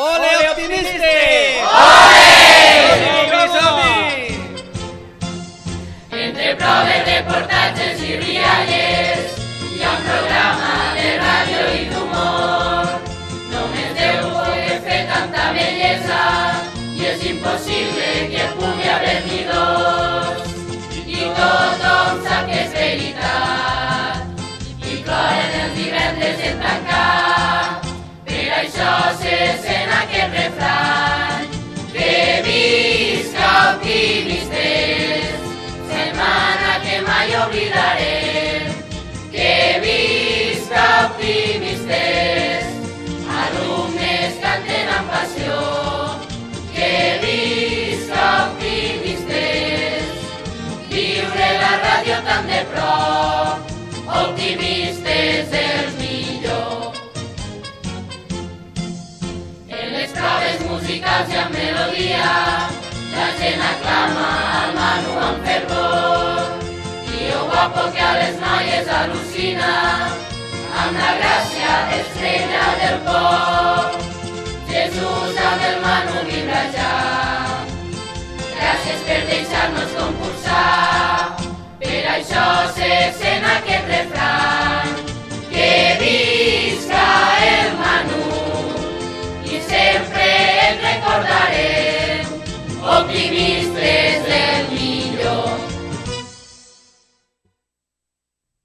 ¡Ole, ¡Ole optimiste! ¡Ole! Entre proves de y rialles y a un programa de radio y de humor no me debo que fe tanta belleza y es imposible que pude haber mi dos mai oblidarem. Que visca optimistes, alumnes canten amb passió. Que visca optimistes, viure la ràdio tan de prop. Optimistes el millor. En les proves musicals i amb melodia, la gent aclama al Manu amb fervor. Guapo que a les noies al·lucina, amb la gràcia estrella del pop.